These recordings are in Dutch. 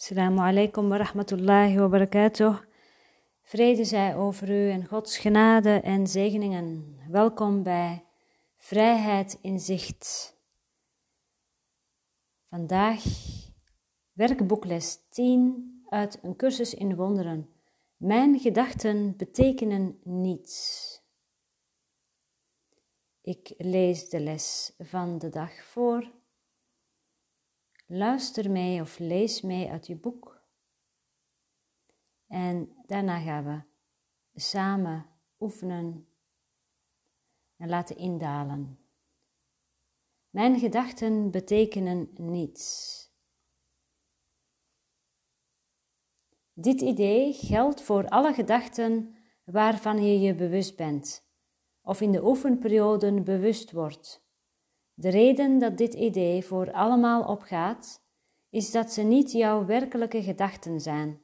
Assalamu alaikum wa rahmatullahi wa barakatuh. Vrede zij over u en Gods genade en zegeningen. Welkom bij Vrijheid in Zicht. Vandaag werkboekles 10 uit een cursus in wonderen. Mijn gedachten betekenen niets. Ik lees de les van de dag voor. Luister mee of lees mee uit je boek. En daarna gaan we samen oefenen en laten indalen. Mijn gedachten betekenen niets. Dit idee geldt voor alle gedachten waarvan je je bewust bent of in de oefenperioden bewust wordt. De reden dat dit idee voor allemaal opgaat, is dat ze niet jouw werkelijke gedachten zijn.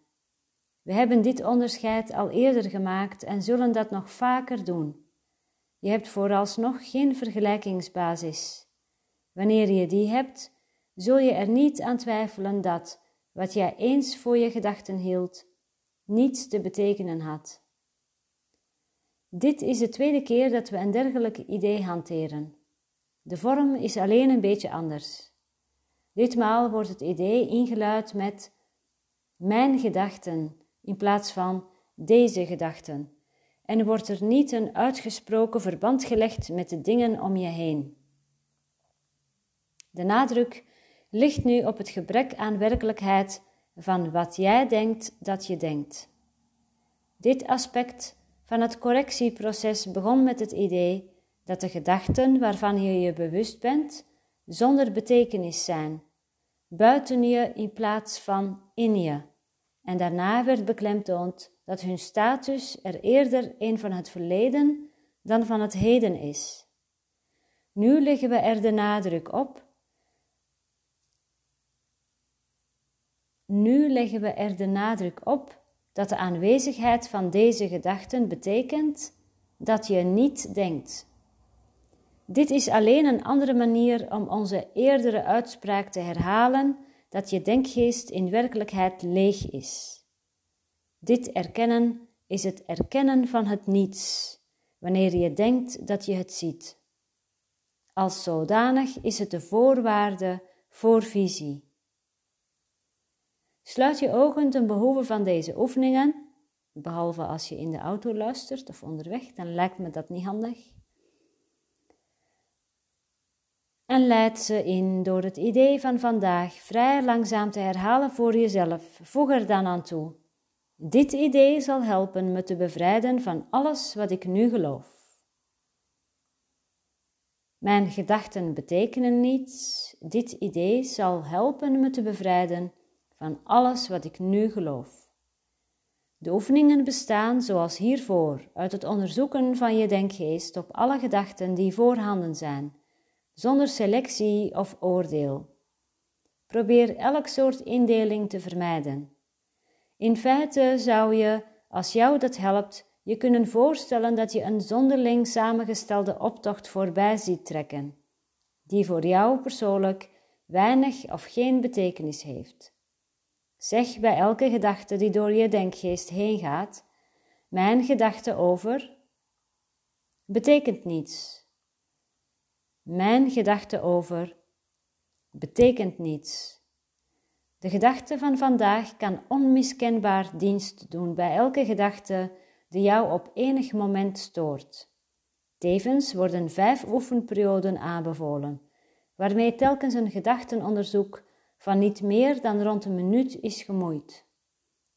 We hebben dit onderscheid al eerder gemaakt en zullen dat nog vaker doen. Je hebt vooralsnog geen vergelijkingsbasis. Wanneer je die hebt, zul je er niet aan twijfelen dat wat jij eens voor je gedachten hield, niets te betekenen had. Dit is de tweede keer dat we een dergelijk idee hanteren. De vorm is alleen een beetje anders. Ditmaal wordt het idee ingeluid met mijn gedachten in plaats van deze gedachten en wordt er niet een uitgesproken verband gelegd met de dingen om je heen. De nadruk ligt nu op het gebrek aan werkelijkheid van wat jij denkt dat je denkt. Dit aspect van het correctieproces begon met het idee dat de gedachten waarvan je je bewust bent zonder betekenis zijn, buiten je in plaats van in je. En daarna werd beklemtoond dat hun status er eerder een van het verleden dan van het heden is. Nu leggen we er de nadruk op. Nu leggen we er de nadruk op dat de aanwezigheid van deze gedachten betekent dat je niet denkt. Dit is alleen een andere manier om onze eerdere uitspraak te herhalen dat je denkgeest in werkelijkheid leeg is. Dit erkennen is het erkennen van het niets, wanneer je denkt dat je het ziet. Als zodanig is het de voorwaarde voor visie. Sluit je ogen ten behoeve van deze oefeningen, behalve als je in de auto luistert of onderweg, dan lijkt me dat niet handig. En leid ze in door het idee van vandaag vrij langzaam te herhalen voor jezelf. Voeg er dan aan toe. Dit idee zal helpen me te bevrijden van alles wat ik nu geloof. Mijn gedachten betekenen niets. Dit idee zal helpen me te bevrijden van alles wat ik nu geloof. De oefeningen bestaan, zoals hiervoor, uit het onderzoeken van je denkgeest op alle gedachten die voorhanden zijn, zonder selectie of oordeel. Probeer elk soort indeling te vermijden. In feite zou je, als jou dat helpt, je kunnen voorstellen dat je een zonderling samengestelde optocht voorbij ziet trekken, die voor jou persoonlijk weinig of geen betekenis heeft. Zeg bij elke gedachte die door je denkgeest heen gaat, mijn gedachte over betekent niets. Mijn gedachte over betekent niets. De gedachte van vandaag kan onmiskenbaar dienst doen bij elke gedachte die jou op enig moment stoort. Tevens worden vijf oefenperioden aanbevolen, waarmee telkens een gedachtenonderzoek van niet meer dan rond een minuut is gemoeid.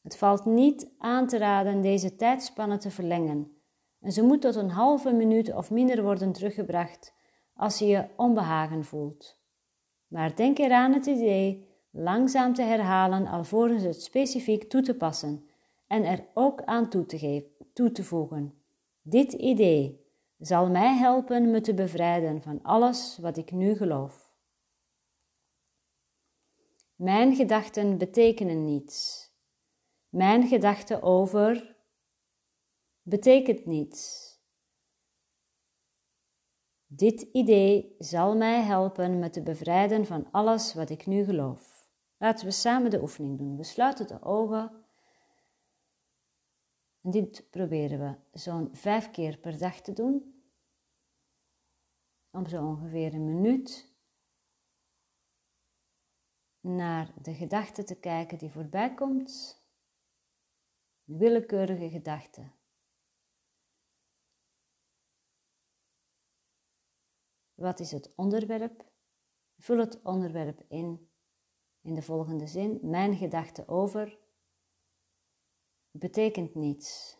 Het valt niet aan te raden deze tijdspanne te verlengen en ze moet tot een halve minuut of minder worden teruggebracht als je je onbehagen voelt. Maar denk eraan het idee langzaam te herhalen alvorens het specifiek toe te passen en er ook aan toe te, geven, toe te voegen. Dit idee zal mij helpen me te bevrijden van alles wat ik nu geloof. Mijn gedachten betekenen niets. Mijn gedachte over betekent niets. Dit idee zal mij helpen me te bevrijden van alles wat ik nu geloof. Laten we samen de oefening doen. We sluiten de ogen. En dit proberen we zo'n vijf keer per dag te doen. Om zo ongeveer een minuut naar de gedachte te kijken die voorbij komt. Willekeurige gedachte. Wat is het onderwerp? Vul het onderwerp in in de volgende zin. Mijn gedachte over betekent niets.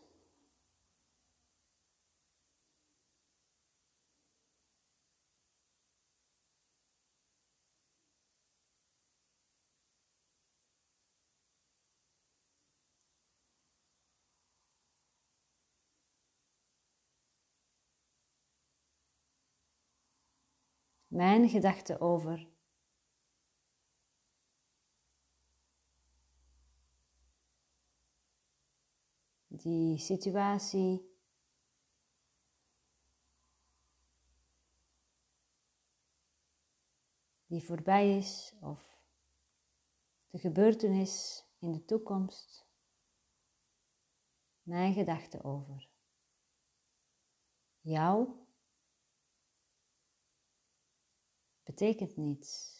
Mijn gedachte over die situatie. Die voorbij is of de gebeurtenis in de toekomst. Mijn gedachten over. Jou betekent niets.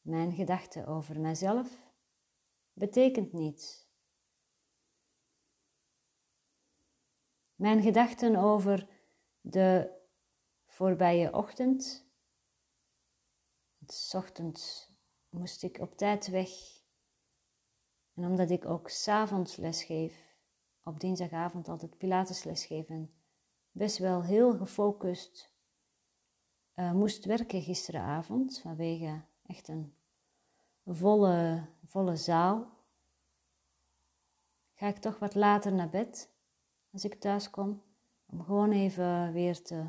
Mijn gedachten over mijzelf betekent niets. Mijn gedachten over de voorbije ochtend. S ochtends moest ik op tijd weg. En omdat ik ook s'avonds les geef, op dinsdagavond altijd Pilatesles geven, best wel heel gefocust uh, moest werken gisteravond vanwege echt een volle, volle zaal. Ga ik toch wat later naar bed als ik thuis kom, om gewoon even weer te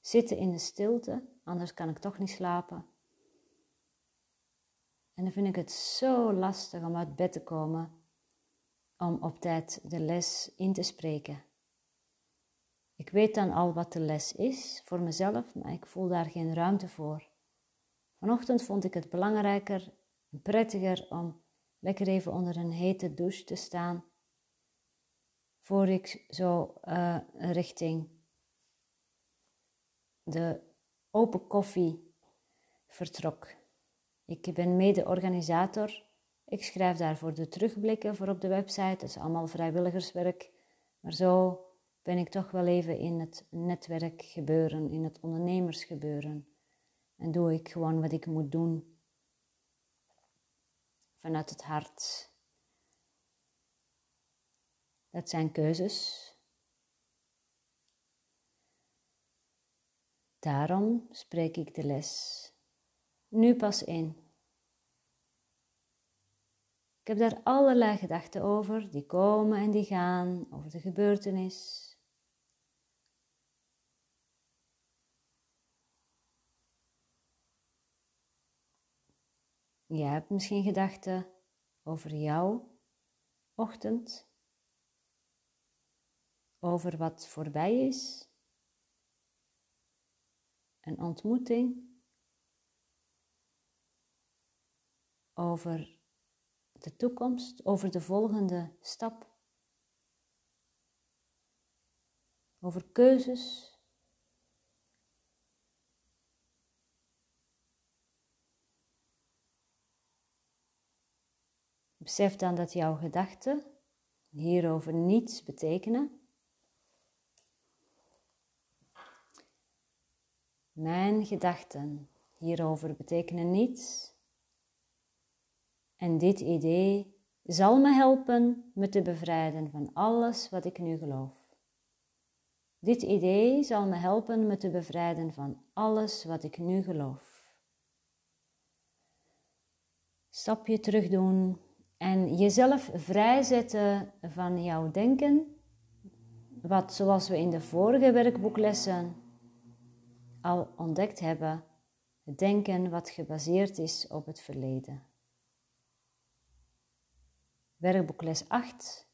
zitten in de stilte, anders kan ik toch niet slapen. En dan vind ik het zo lastig om uit bed te komen, om op tijd de les in te spreken. Ik weet dan al wat de les is voor mezelf, maar ik voel daar geen ruimte voor. Vanochtend vond ik het belangrijker en prettiger om lekker even onder een hete douche te staan voor ik zo uh, richting de open koffie vertrok. Ik ben mede-organisator. Ik schrijf daarvoor de terugblikken voor op de website. Dat is allemaal vrijwilligerswerk. Maar zo ben ik toch wel even in het netwerk gebeuren, in het ondernemersgebeuren. En doe ik gewoon wat ik moet doen vanuit het hart. Dat zijn keuzes. Daarom spreek ik de les nu pas in. Ik heb daar allerlei gedachten over, die komen en die gaan, over de gebeurtenis. Je hebt misschien gedachten over jouw ochtend, over wat voorbij is, een ontmoeting, over de toekomst, over de volgende stap, over keuzes Besef dan dat jouw gedachten hierover niets betekenen. Mijn gedachten hierover betekenen niets. En dit idee zal me helpen me te bevrijden van alles wat ik nu geloof. Dit idee zal me helpen me te bevrijden van alles wat ik nu geloof. Stapje terug doen en jezelf vrijzetten van jouw denken, wat zoals we in de vorige werkboeklessen al ontdekt hebben, het denken wat gebaseerd is op het verleden. Werkboekles 8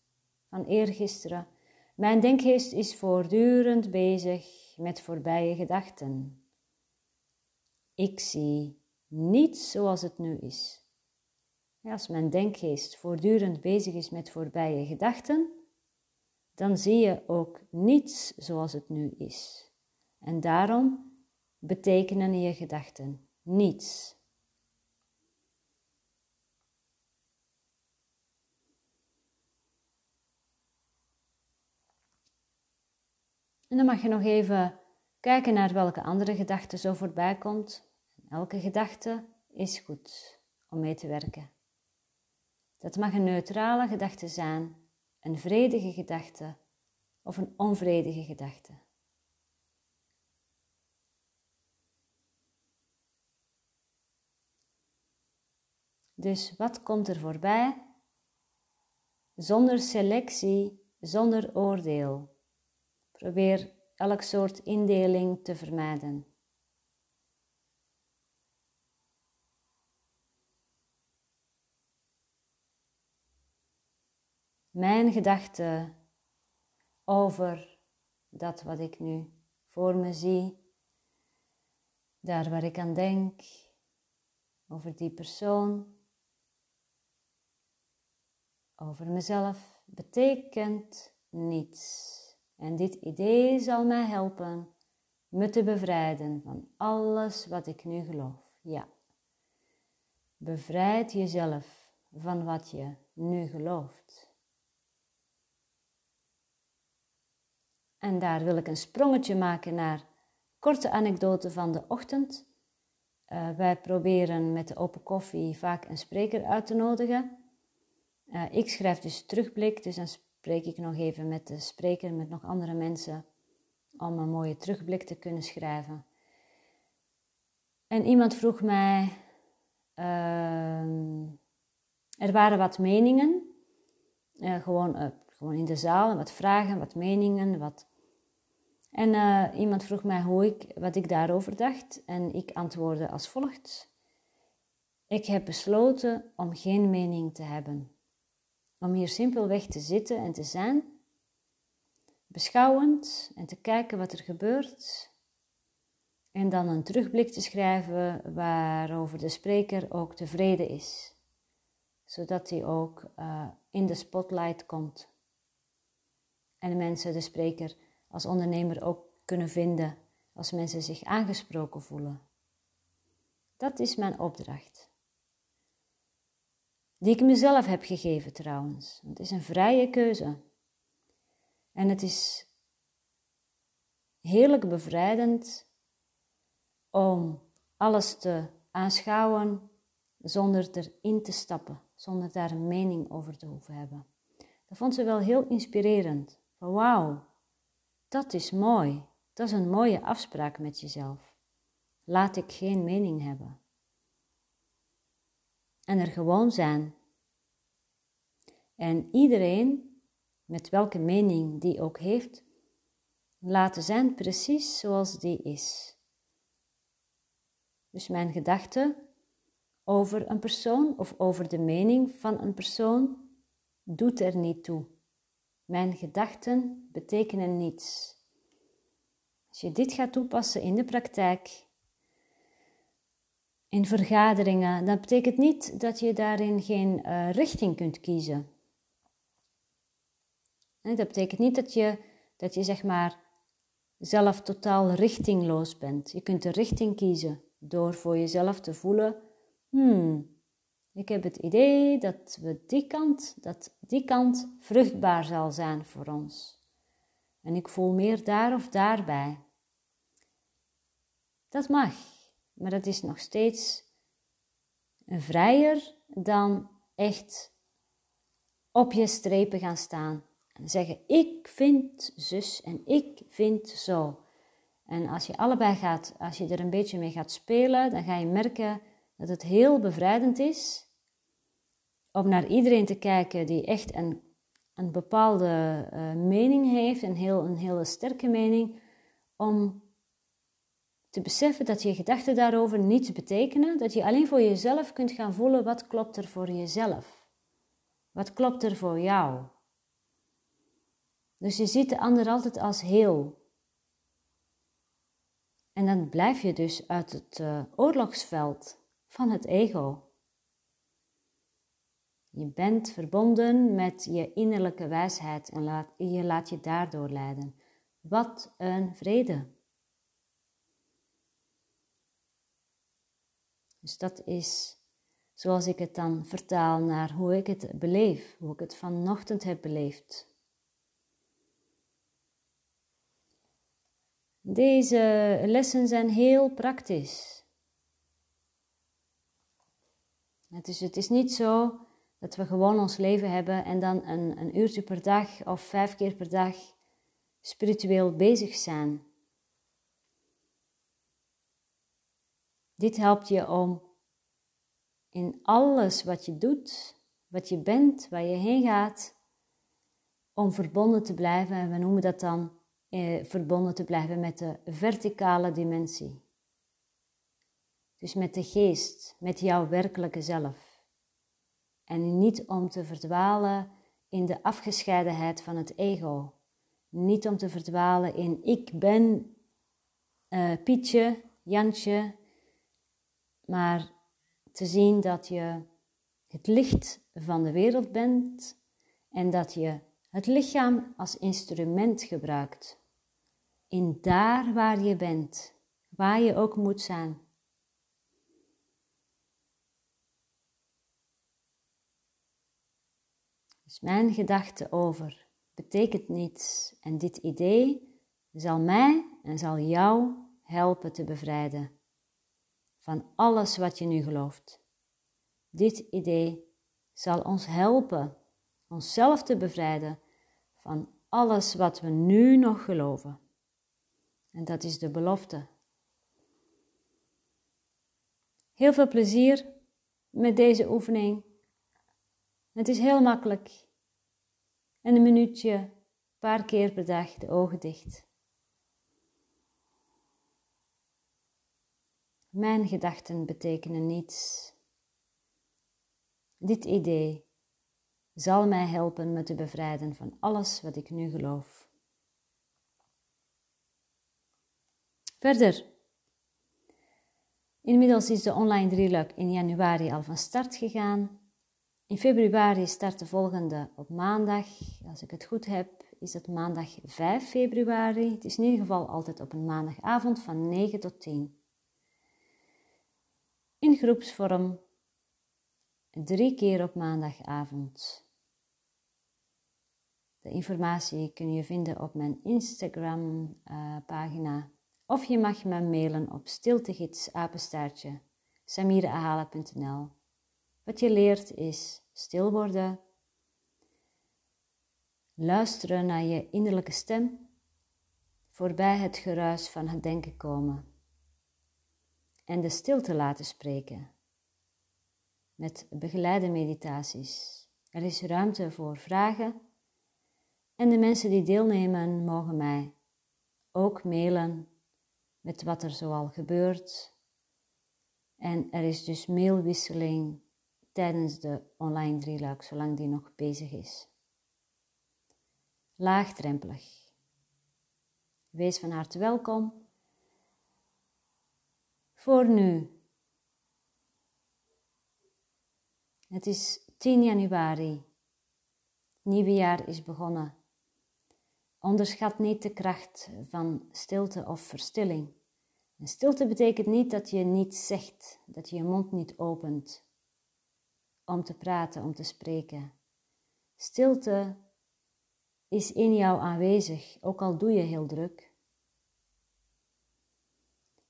van eergisteren. Mijn denkgeest is voortdurend bezig met voorbije gedachten. Ik zie niets zoals het nu is. Als mijn denkgeest voortdurend bezig is met voorbije gedachten, dan zie je ook niets zoals het nu is. En daarom betekenen je gedachten niets. En dan mag je nog even kijken naar welke andere gedachte zo voorbij komt. Elke gedachte is goed om mee te werken. Dat mag een neutrale gedachte zijn, een vredige gedachte of een onvredige gedachte. Dus wat komt er voorbij? Zonder selectie, zonder oordeel. Probeer elk soort indeling te vermijden. Mijn gedachten over dat wat ik nu voor me zie, daar waar ik aan denk, over die persoon, over mezelf, betekent niets. En dit idee zal mij helpen me te bevrijden van alles wat ik nu geloof. Ja. Bevrijd jezelf van wat je nu gelooft. En daar wil ik een sprongetje maken naar korte anekdote van de ochtend. Uh, wij proberen met de open koffie vaak een spreker uit te nodigen. Uh, ik schrijf dus terugblik, dus dan spreek ik nog even met de spreker, met nog andere mensen, om een mooie terugblik te kunnen schrijven. En iemand vroeg mij, uh, er waren wat meningen, uh, gewoon, gewoon in de zaal, wat vragen, wat meningen, wat... En eh, iemand vroeg mij hoe ik, wat ik daarover dacht. En ik antwoordde als volgt. Ik heb besloten om geen mening te hebben. Om hier simpelweg te zitten en te zijn, beschouwend en te kijken wat er gebeurt, en dan een terugblik te schrijven waarover de spreker ook tevreden is, zodat hij ook uh, in de spotlight komt. En de mensen de spreker als ondernemer ook kunnen vinden als mensen zich aangesproken voelen. Dat is mijn opdracht die ik mezelf heb gegeven trouwens. Het is een vrije keuze. En het is heerlijk bevrijdend om alles te aanschouwen zonder erin te stappen, zonder daar een mening over te hoeven hebben. Dat vond ze wel heel inspirerend. Van wauw, dat is mooi. Dat is een mooie afspraak met jezelf. Laat ik geen mening hebben en er gewoon zijn. En iedereen, met welke mening die ook heeft, laten zijn precies zoals die is. Dus mijn gedachte over een persoon of over de mening van een persoon doet er niet toe. Mijn gedachten betekenen niets. Als je dit gaat toepassen in de praktijk, in vergaderingen, dat betekent niet dat je daarin geen uh, richting kunt kiezen. Dat betekent niet dat je, dat je zeg maar zelf totaal richtingloos bent. Je kunt de richting kiezen door voor jezelf te voelen: hmm, ik heb het idee dat we die kant, dat die kant vruchtbaar zal zijn voor ons. En ik voel meer daar of daarbij. Dat mag. Maar dat is nog steeds vrijer dan echt op je strepen gaan staan. En zeggen, ik vind zus en ik vind zo. En als je allebei gaat, als je er een beetje mee gaat spelen, dan ga je merken dat het heel bevrijdend is om naar iedereen te kijken die echt een, een bepaalde uh, mening heeft, een, heel, een hele sterke mening, om te beseffen dat je gedachten daarover niets betekenen, dat je alleen voor jezelf kunt gaan voelen wat klopt er voor jezelf. Wat klopt er voor jou? Dus je ziet de ander altijd als heel. En dan blijf je dus uit het uh, oorlogsveld van het ego. Je bent verbonden met je innerlijke wijsheid en laat, je laat je daardoor leiden. Wat een vrede. Dus dat is zoals ik het dan vertaal naar hoe ik het beleef, hoe ik het vanochtend heb beleefd. Deze lessen zijn heel praktisch. Het is, het is niet zo dat we gewoon ons leven hebben en dan een, een uurtje per dag of vijf keer per dag spiritueel bezig zijn. Dit helpt je om in alles wat je doet, wat je bent, waar je heen gaat, om verbonden te blijven. En we noemen dat dan eh, verbonden te blijven met de verticale dimensie. Dus met de geest, met jouw werkelijke zelf. En niet om te verdwalen in de afgescheidenheid van het ego. Niet om te verdwalen in ik ben uh, Pietje, Jantje, maar te zien dat je het licht van de wereld bent en dat je het lichaam als instrument gebruikt. In daar waar je bent, waar je ook moet zijn. Dus mijn gedachte over betekent niets en dit idee zal mij en zal jou helpen te bevrijden van alles wat je nu gelooft. Dit idee zal ons helpen onszelf te bevrijden van alles wat we nu nog geloven. En dat is de belofte. Heel veel plezier met deze oefening. Het is heel makkelijk. En een minuutje, een paar keer per dag de ogen dicht. Mijn gedachten betekenen niets. Dit idee zal mij helpen me te bevrijden van alles wat ik nu geloof. Verder. Inmiddels is de online drieluik in januari al van start gegaan. In februari start de volgende op maandag. Als ik het goed heb, is het maandag 5 februari. Het is in ieder geval altijd op een maandagavond van 9 tot 10 in groepsvorm drie keer op maandagavond. De informatie kun je vinden op mijn Instagram uh, pagina of je mag me mailen op stiltegidsapenstaartje samiraahalen.nl. Wat je leert is stil worden, luisteren naar je innerlijke stem, voorbij het geruis van het denken komen en de stilte laten spreken. Met begeleide meditaties. Er is ruimte voor vragen en de mensen die deelnemen mogen mij ook mailen met wat er zoal gebeurt. En er is dus mailwisseling tijdens de online drieluik, zolang die nog bezig is. Laagdrempelig. Wees van harte welkom voor nu. Het is 10 januari. Nieuwe jaar is begonnen. Onderschat niet de kracht van stilte of verstilling. Stilte betekent niet dat je niets zegt, dat je je mond niet opent om te praten, om te spreken. Stilte is in jou aanwezig, ook al doe je heel druk.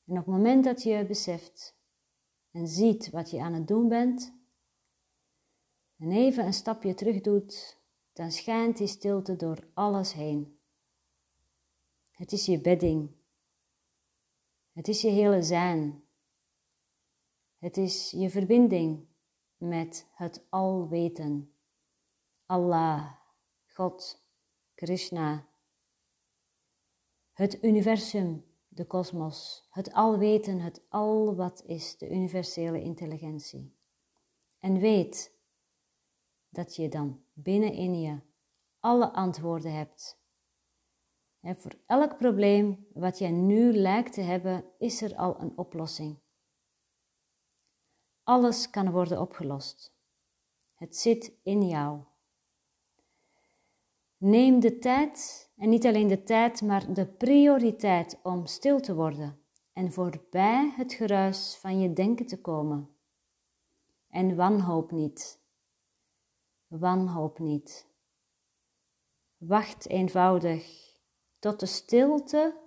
En op het moment dat je beseft en ziet wat je aan het doen bent, en even een stapje terug doet, dan schijnt die stilte door alles heen. Het is je bedding. Het is je hele zijn. Het is je verbinding met het alweten. Allah, God, Krishna, het universum, de kosmos, het alweten, het al wat is, de universele intelligentie. En weet dat je dan binnenin je alle antwoorden hebt. En voor elk probleem wat jij nu lijkt te hebben, is er al een oplossing. Alles kan worden opgelost. Het zit in jou. Neem de tijd, en niet alleen de tijd, maar de prioriteit om stil te worden en voorbij het geruis van je denken te komen. En wanhoop niet. Wanhoop niet. Wacht eenvoudig tot de stilte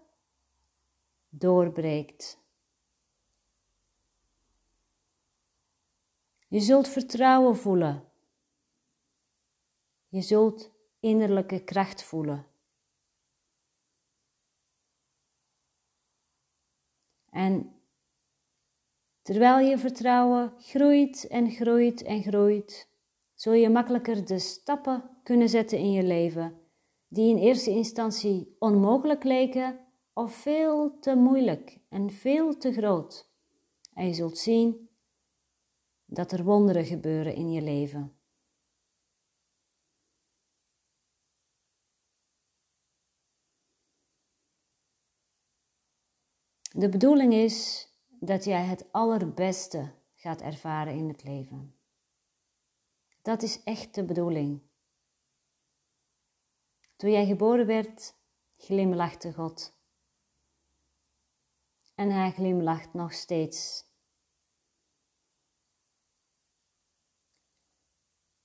doorbreekt. Je zult vertrouwen voelen. Je zult innerlijke kracht voelen. En terwijl je vertrouwen groeit en groeit en groeit, zul je makkelijker de stappen kunnen zetten in je leven die in eerste instantie onmogelijk leken of veel te moeilijk en veel te groot. En je zult zien dat er wonderen gebeuren in je leven. De bedoeling is dat jij het allerbeste gaat ervaren in het leven. Dat is echt de bedoeling. Toen jij geboren werd, glimlachte God. En hij glimlacht nog steeds.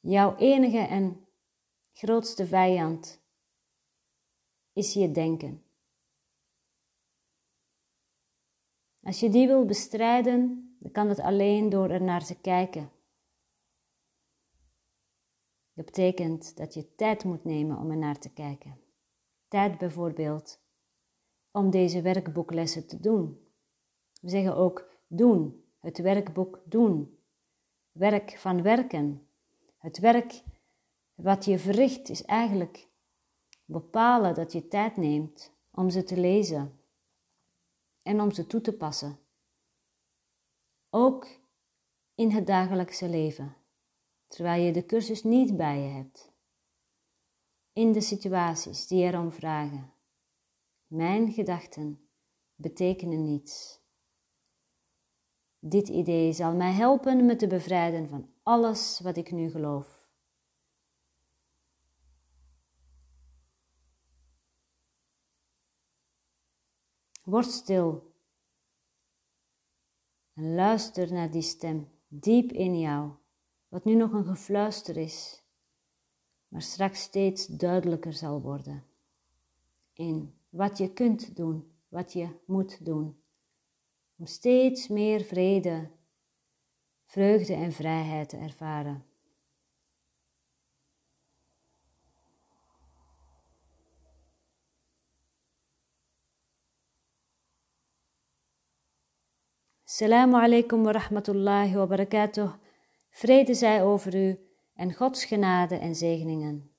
Jouw enige en grootste vijand is je denken. Als je die wil bestrijden, dan kan het alleen door er naar te kijken. Dat betekent dat je tijd moet nemen om er naar te kijken. Tijd bijvoorbeeld om deze werkboeklessen te doen. We zeggen ook doen, het werkboek doen. Werk van werken. Het werk wat je verricht is eigenlijk bepalen dat je tijd neemt om ze te lezen en om ze toe te passen. Ook in het dagelijkse leven, terwijl je de cursus niet bij je hebt. In de situaties die erom vragen. Mijn gedachten betekenen niets. Dit idee zal mij helpen me te bevrijden van alles wat ik nu geloof. Word stil en luister naar die stem diep in jou, wat nu nog een gefluister is, maar straks steeds duidelijker zal worden. In wat je kunt doen, wat je moet doen, om steeds meer vrede, vreugde en vrijheid te ervaren. Assalamu alaikum wa rahmatullahi wa barakatuh. Vrede zij over u en Gods genade en zegeningen.